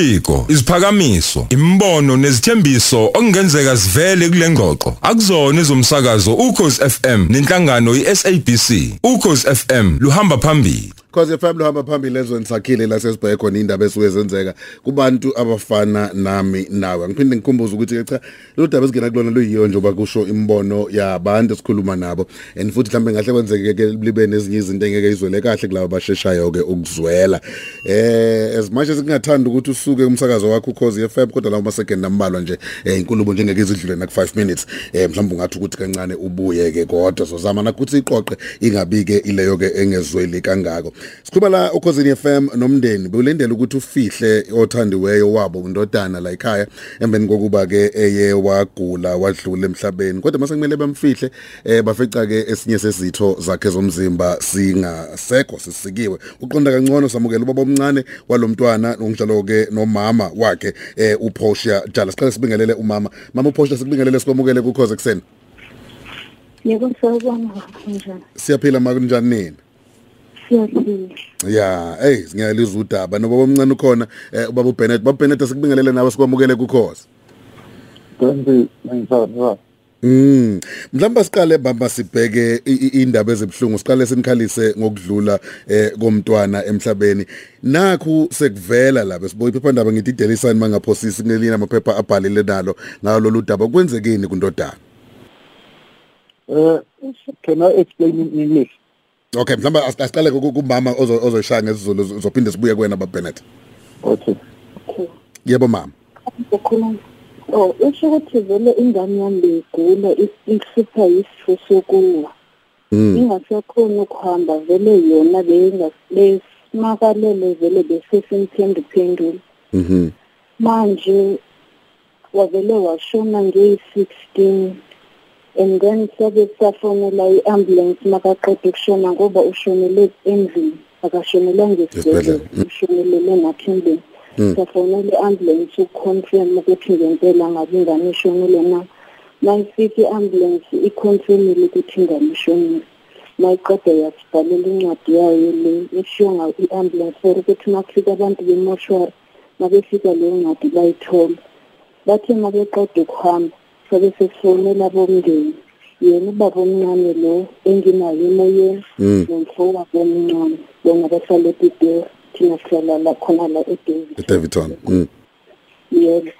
imibiko iziphakamiso imbono nezithembiso okungenzeka sivele kule ngxoxo. Akuzona ezomsakazo ukhozi FM nenhlangano iSABC ukhozi FM luhamba phambili. Cause FM lohamba phambili ezweni sakhile la sesibheke khona indaba esuke zenzeka kubantu abafana nami nawe. Ngiphinde ngikhumbuze ukuthi cha lo daba esingena kulona luyiyo nje bakusho imbono yabantu esikhuluma nabo. And futhi mhlambe ngahle kwenzeke ke libe nezinye izinto engeke izwele kahle kulabo basheshayo ke ukuzwela. Eh as much as kungathanda ukuthi usuke umsakazo wakho ukhozi FM kodwa lawo masecond nambalwa nje eh, inkulumo njengeke izidlule na 5 minutes eh mhlawumbe ungathi ukuthi kancane ubuye ke kodwa sozama nakuthi iqoqe ingabike ileyo ke engezweli kangako. Sikhuluma la ukhosini FM nomndeni bewulendela ukuthi ufihle othandiweyo wabo undodana la ekhaya. Emveni kokuba ke eye wagula wadlula emhlabeni. Kodwa mase kumele bamfihle eh bafeca ke esinye sesitho zakhe zomzimba singasekho sisikiwe. Uqonda kangcono samukela ubaba omncane walomntwana ongjalo ke nomama wakhe eh uPortia Jala. Siqale sibingelele umama. Mama uPortia sikubingelele sikwamukele kukhoze ekseni Yebo sawubona njani. siyaphila makunjani nini Siyaphila. Ya, hey, ngiyalizwa udaba noba omncane ukhona eh ubaba uBennett, baba Bennett asikubingelele nawe sikwamukele kukhoze. Kanti ngiyisaba. Mm. Mhlamba siqale baba sibheke indaba ezibhlungu, siqale sinikhalise ngokudlula eh komntwana emhlabeni. Nakhu sekuvela lapha siboye iphephandaba ngithi Daily Sun mangaphosisi kunelina amaphepha abhalile nalo ngalo lolu daba kwenzekeni kundodana. Uh, can I explain in English? Okay, mhlamba as- asiqale ku- kumama ozo- ozoshaya ngesizulu uzophinde sibuye kuwena baba Bennett. Okay. Yebo mama. Ukhuluma. Oh, usho ukuthi vele ingane yami begula ihlupha yisifo sokuwa. Mm. Ingasakhona ukuhamba vele yona beyingasimakalele vele besesimphende phendula. Mhm. Manje wavele washona ngeyi-16 and then sabe safonela i-ambulance makaqeda ukushona ngoba ushonele endlini akashonelanga esibhedlela Esibhedlela. ushonelele nathi endlini Mm. safonela i-ambulance ukuconfirm ukuthi ngempela ngabe ingane ishonile na mayifika i-ambulance iconfirmile ukuthi ingane ishonile mayiqeda yasibhalela incwadi yayo le eshiwo ngayo i-ambulance for ukuthi makufika abantu bemoshwari mabefika leyo ncwadi bayithola bathe mabeqeda ukuhamba sabe sesifonela bomndeni yena ubaba omncane lo enginayo emoyeni Mm. nomfowabo omncane bona bahlala epitori thina sihlala la khona la edavid Davidson. Mm. yebo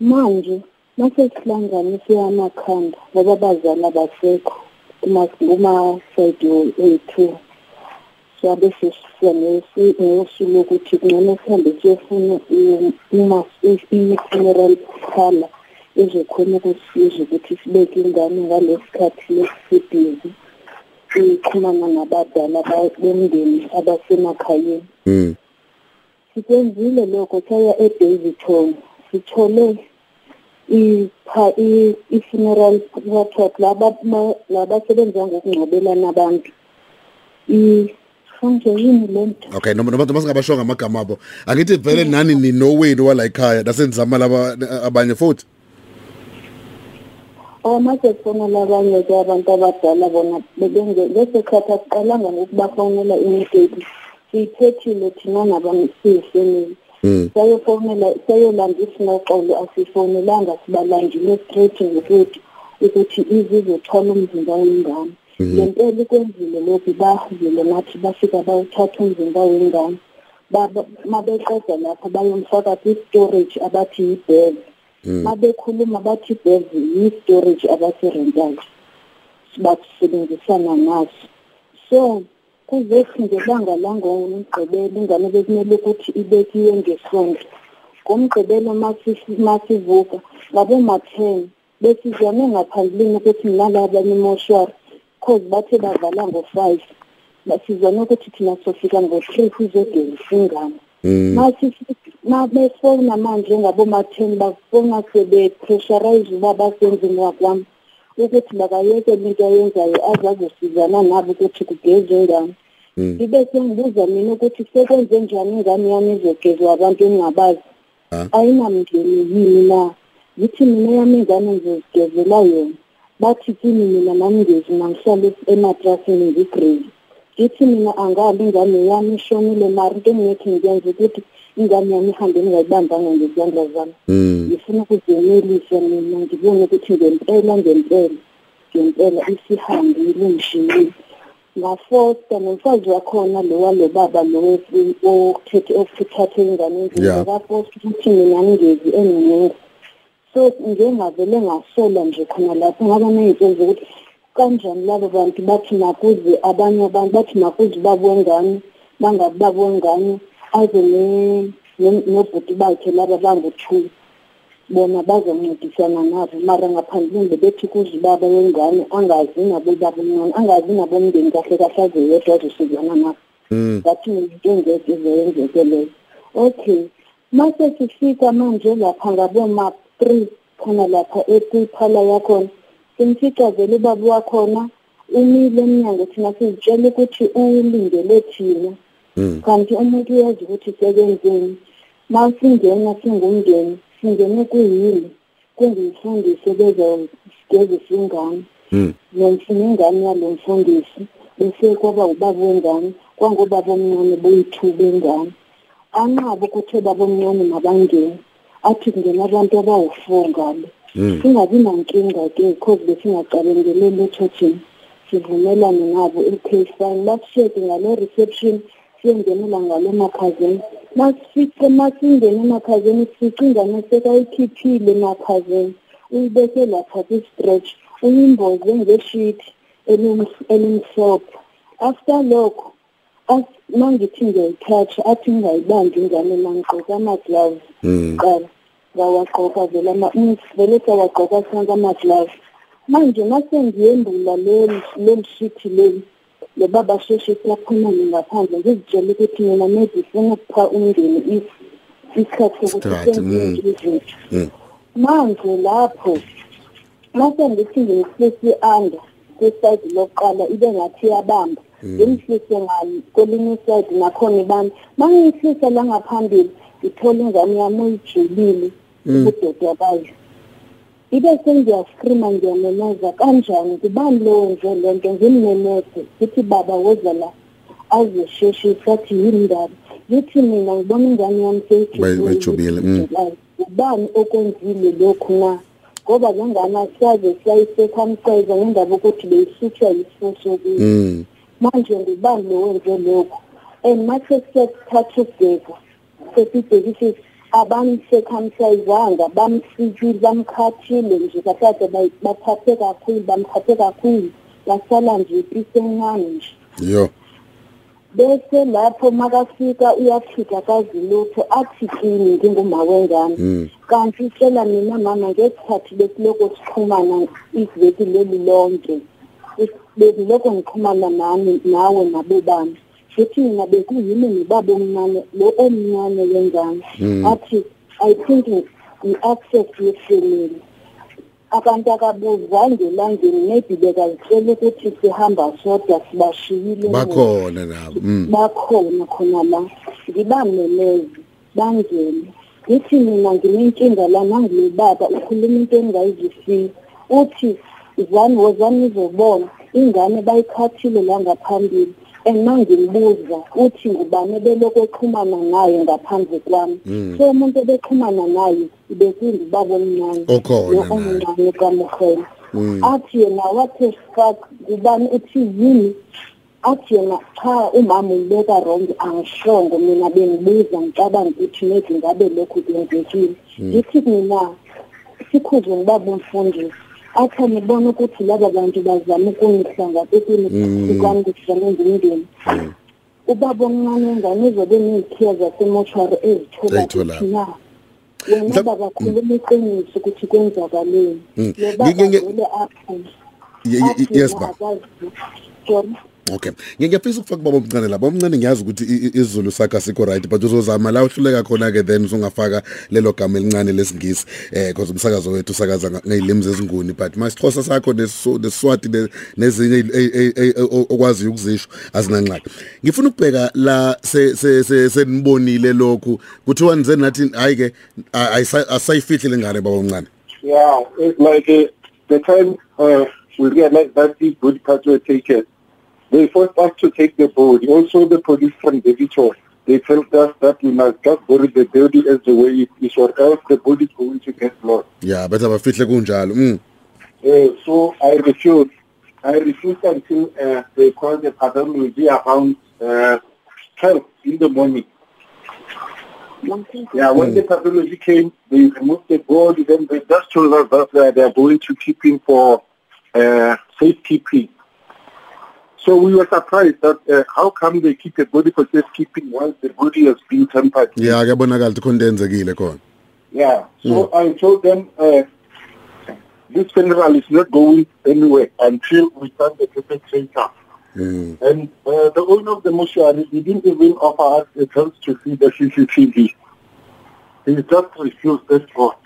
manje mase sihlanganise amakhanda ngoba abazali abasekho kuma-side ethu sabe sesiyangosuku lokuthi kungcono sihambe siyofuna i-funeral parlour ezokhona ukusiza ukuthi sibeke ingane ngalesi sikhathi lesibhizi sixhumana nabadala ba- bomndeni abasemakhayeni. Mm. sikwenzile lokho saya eDavidton. Sithole ipha i- i-funeral report laba ma- labasebenza ngokungcwabelana abantu. I kanje yini lento Okay noma noma noma singabashonga amagama abo angithi vele nani ni nowenu wala ekhaya nasenzama laba abanye futhi. Awamase fona labanye ke abantu abadala bona bebenze ngesikhathi asiqalanga ngokubafonela imideli siyiphethile thina nabamsiyifemeli Mm. sayofonela sayolanda isinoxolo asifonelanga sibalandile straight ngokuthi ukuthi izizothola umzimba wengane. Lempela ikwenzile lokhu bahile nathi bafika bawuthatha umzimba wengane. Baba- mabeqeda lapho bayomfaka kwi-storage abathi yi-bed mabekhuluma bathi i-bed yi-storage abathi rental basebenzisana naso. So kuzethi ngelanga langomgqibelo ingane bekumele ukuthi ibekiwe ngesonto ngomgqibelo masi- masivuka ngaboma-ten besizwane ngaphambilini ukuthi nalaba bemoshwari cause bathe bavala ngo-five basizwane ukuthi thina sofika ngo-three sizogezisa ingane. Mabefona manje ngaboma-ten bafona sebepressurize ubaba senzini wakwami ukuthi bakayekele into ayenzayo aze azosizana nabo ukuthi kugezwe ingane ngibe sengibuza mina ukuthi sekwenze njani ingane yami izogezwa abantu engingabazi? Ayinamndeni yini na? Ngithi mina yami ingane ngizozigezela yona. Bathi kimi mina nami ngezima ngihlale ematrasini ngigrave ngithi mina angabi ingane yami ishonile mari into engingekhe ngiyenze ukuthi ingane yami ihambe ngingayibambanga ngezandla zami Mm. ngifuna ukuzenelisa mina ngibone ukuthi ngempela ngempela ngempela isihambe ilungishile ngafosta nomfazi wakhona lo walo baba lo wefu- okuthethe okuthathe ingane endlini Yeah. akafosta ukuthi mina ngingezi enginingi so ngengavele ngasola nje khona lapho ngaba ney'nhlelo zokuthi kanjani labo bantu bathi makuze abanye abantu bathi makuze ubaba wengane bangabi baba wengane aze ne- ne- nobhuti bakhe laba bangu-two bona bazoncedisana nabo mara ngaphandleni bebethi kuze ubaba wengane angazi nabo baba omncane angazi nabo umndeni kahle kahle aze yedwa azosizana nabo Mm. ngathi into engeke izeyenzeke leyo okay mase sifika manje lapha ngaboma-three khona lapha epiphala yakhona simfica vele ubaba wakhona umile emnyango thina sizitshela ukuthi ulindele thina Mm. Kanti umuntu uyazi ukuthi sekenzeni ma singena singumndeni singene kuyini? Kungumfundisi bezogezisa ingane Mm. nomfuna ingane yalo mfundisi bese kwaba ubaba wengane kwangobaba omncane boyithuba ingane anqaba ukuthi obaba omncane mabangene athi kungena abantu abawu-four ngale Mm. singabi nankinga-ke because besingaqalengeleli echurchini sivumelane nabo i-cafine basishede ngale reception siyengenela ngale makhazeni masifike masingene emakhazeni sifica ingane sekayikhiphile emakhazeni. Uyibeke lapha kwi-stretch uyimboze ngeshithi elim- elimhlophe. After lokho as- mangithi ngiyayithatha athi ngingayibambi ingane mangigqoka ama-gloves. Mm. qala ngawagqoka vele ama- mm, vele siyawagqoka sonke ama-gloves. Manje masengiyembula leli shithi leli lo baba sheshe siyaphumane ngaphandle ngizitshela ukuthi mina maybe funa ukupha umndeni is- isikhathi sokuthi Isikhathi, senze mm. izinto. Mm. manje lapho mase ngithi ngimhlise i-under kwisayidi lokuqala ibe ngathi iyabamba. Ngimhlise ngalo kwelinye isayidi nakhona ibamba. Ma ngiyihlisa la ngaphambili ngithola ingane yami uyijulile ubudoda bayo. Ibe sengiyaskhrima ngiyamemeza kanjani? Kubani lowo nje le nto ngimnemeze kuthi baba woza la azesheshisa athi yini ndaba ngithi mina ngibona ingane yami Bayi- bayijubile, mm. ubani okwenzile lokhu na? Ngoba le ngane asiyaze siyayisekamceza ngendaba ukuthi beyisuthwa yisifuso kuyo Mm. manje ngubani lo wenze lokho and mase siyathatha ukubheka sesibhekisise abamsekhamsayizanga bamsikile bamkhathile nje kathathe bathathe kakhulu bamkhathe kakhulu basala nje ipisi encane nje Yo. bese lapho makafika uyafika kazi lutho athi kimi nginguma wengane Mm. kanti utshela mina mama ngesikhathi besiloko sixhumana iveki leli lonke besiloko ngiqhumana nami nawe nabobani futhi mina bekuyimi nobaba omncane lo omncane wengane athi i think i-access yefamily abantu akabuzange elangeni maybe bekazitshela ukuthi sihamba sodwa sibashiyile. Emuva. Bakhona nabo. Mm. bakhona khona la. Ngibamemeze bangene. Ngithi mina nginenkinga la nangulo baba ukhuluma into engingayizwisisi uthi zani wozani izobona ingane bayikhathile la ngaphambili. And mangimbuza uthi ngubani belokhu exhumana naye ngaphandle kwami? So umuntu ebexhumana naye bekuyingubaba omncane. Omncane kamuhela athi yena wathe fuck kubani uthi yini? Athi yena cha umama ulibeka wrong angishongo mina bengibuza ngicabanga ukuthi maybe ngabe lokhu kwenzekile. Ngithi mina sikhuze ngibaba umfundisi. Athi ngibona ukuthi laba bantu bazama ukungihlangabezini kwami kudlane ngimndeni ubaba omncane wengane uzobe ney'khiya zasemoshwari ezithola Ayithola. ukuthi na wena baba khuluma iqiniso ukuthi kwenzakaleni Mm. lo baba Ngi- ngi- vele aphuze Ye- ye- athi yes, yena ba. Okay. Ngiyafisa ukufaka baba omncane la. Baba omncane ngiyazi ukuthi isiZulu sakho asikho right but uzozama la uhluleka khona ke then usungafaka lelo gama elincane lesingisi eh because umsakazo wethu usakaza ngezilimi zezinguni but masixhosa sakho nesiswati ne- nezinye okwazi ukuzisho azinanxaki. Ngifuna ukubheka la se se se senibonile lokhu kuthiwa nize nathi hayi ke asayifihle lengane baba omncane. Yeah, it's like uh, the time uh, we realized that these body parts were taken. They forced us to take the body. Also, the police from Daviton they told us that we must just bury the body as the way it is or else the body is going to get lost. ya bethi abafihle kunjalo mm Uh, so I refused. I refused until uh, they called the pathology around uh, 12 in the morning. Yeah, when the pathology came, they removed the body, then they just told us that uh, they are going to keep him for uh, safekeeping. So we were surprised that uh, how come they keep a body for safekeeping once the body has been tampered? with? ya kuyabonakala ukuthi khona enzekile khona Yeah. So I told them uh, this funeral is not going anywhere until we find the perpetrator. mm And uh, the owner of the mortuary, he didn't even offer us a chance to see the CCTV. He just refused that for.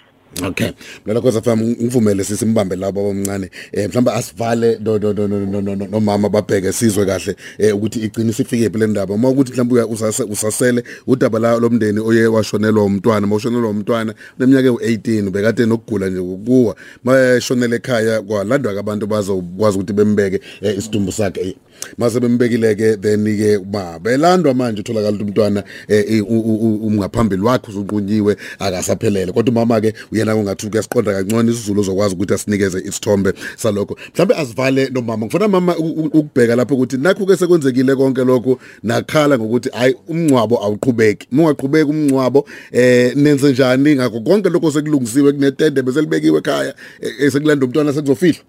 Okay. Eh, mina koza fam ngivumele sisimbambe labo abamncane. Eh mhlamba asivale no no no no no no mama babheke sizwe kahle eh ukuthi igcina sifike phi le ndaba. Uma ukuthi mhlamba usasele udaba la lomndeni oye washonelwa umntwana, mawushonelwa umntwana neminyaka e18 ubekade nokugula nje ukuwa. Mashonele ekhaya kwalandwa abantu bazokwazi ukuthi bembeke eh, isidumbu sakhe. Mase bembekile ke then ke baba elandwa manje utholakala umntwana eh, umngaphambili wakhe usunqunyiwe akasaphelele. Kodwa umama ke uyena ungathi kuyasiqonda kancane isizulu uzokwazi ukuthi asinikeze isithombe salokho. Mhlambe asivale nomama. Ngifuna mama u- u- ukubheka lapho ukuthi nakho ke sekwenzekile konke lokho nakhala ngokuthi hayi umncwabo awuqhubeki. Mungaqhubeki umncwabo eh nenze njani ngakho? Konke lokho sekulungisiwe kunetende bese libekiwe ekhaya eh, sekulanda umntwana sekuzofihlwa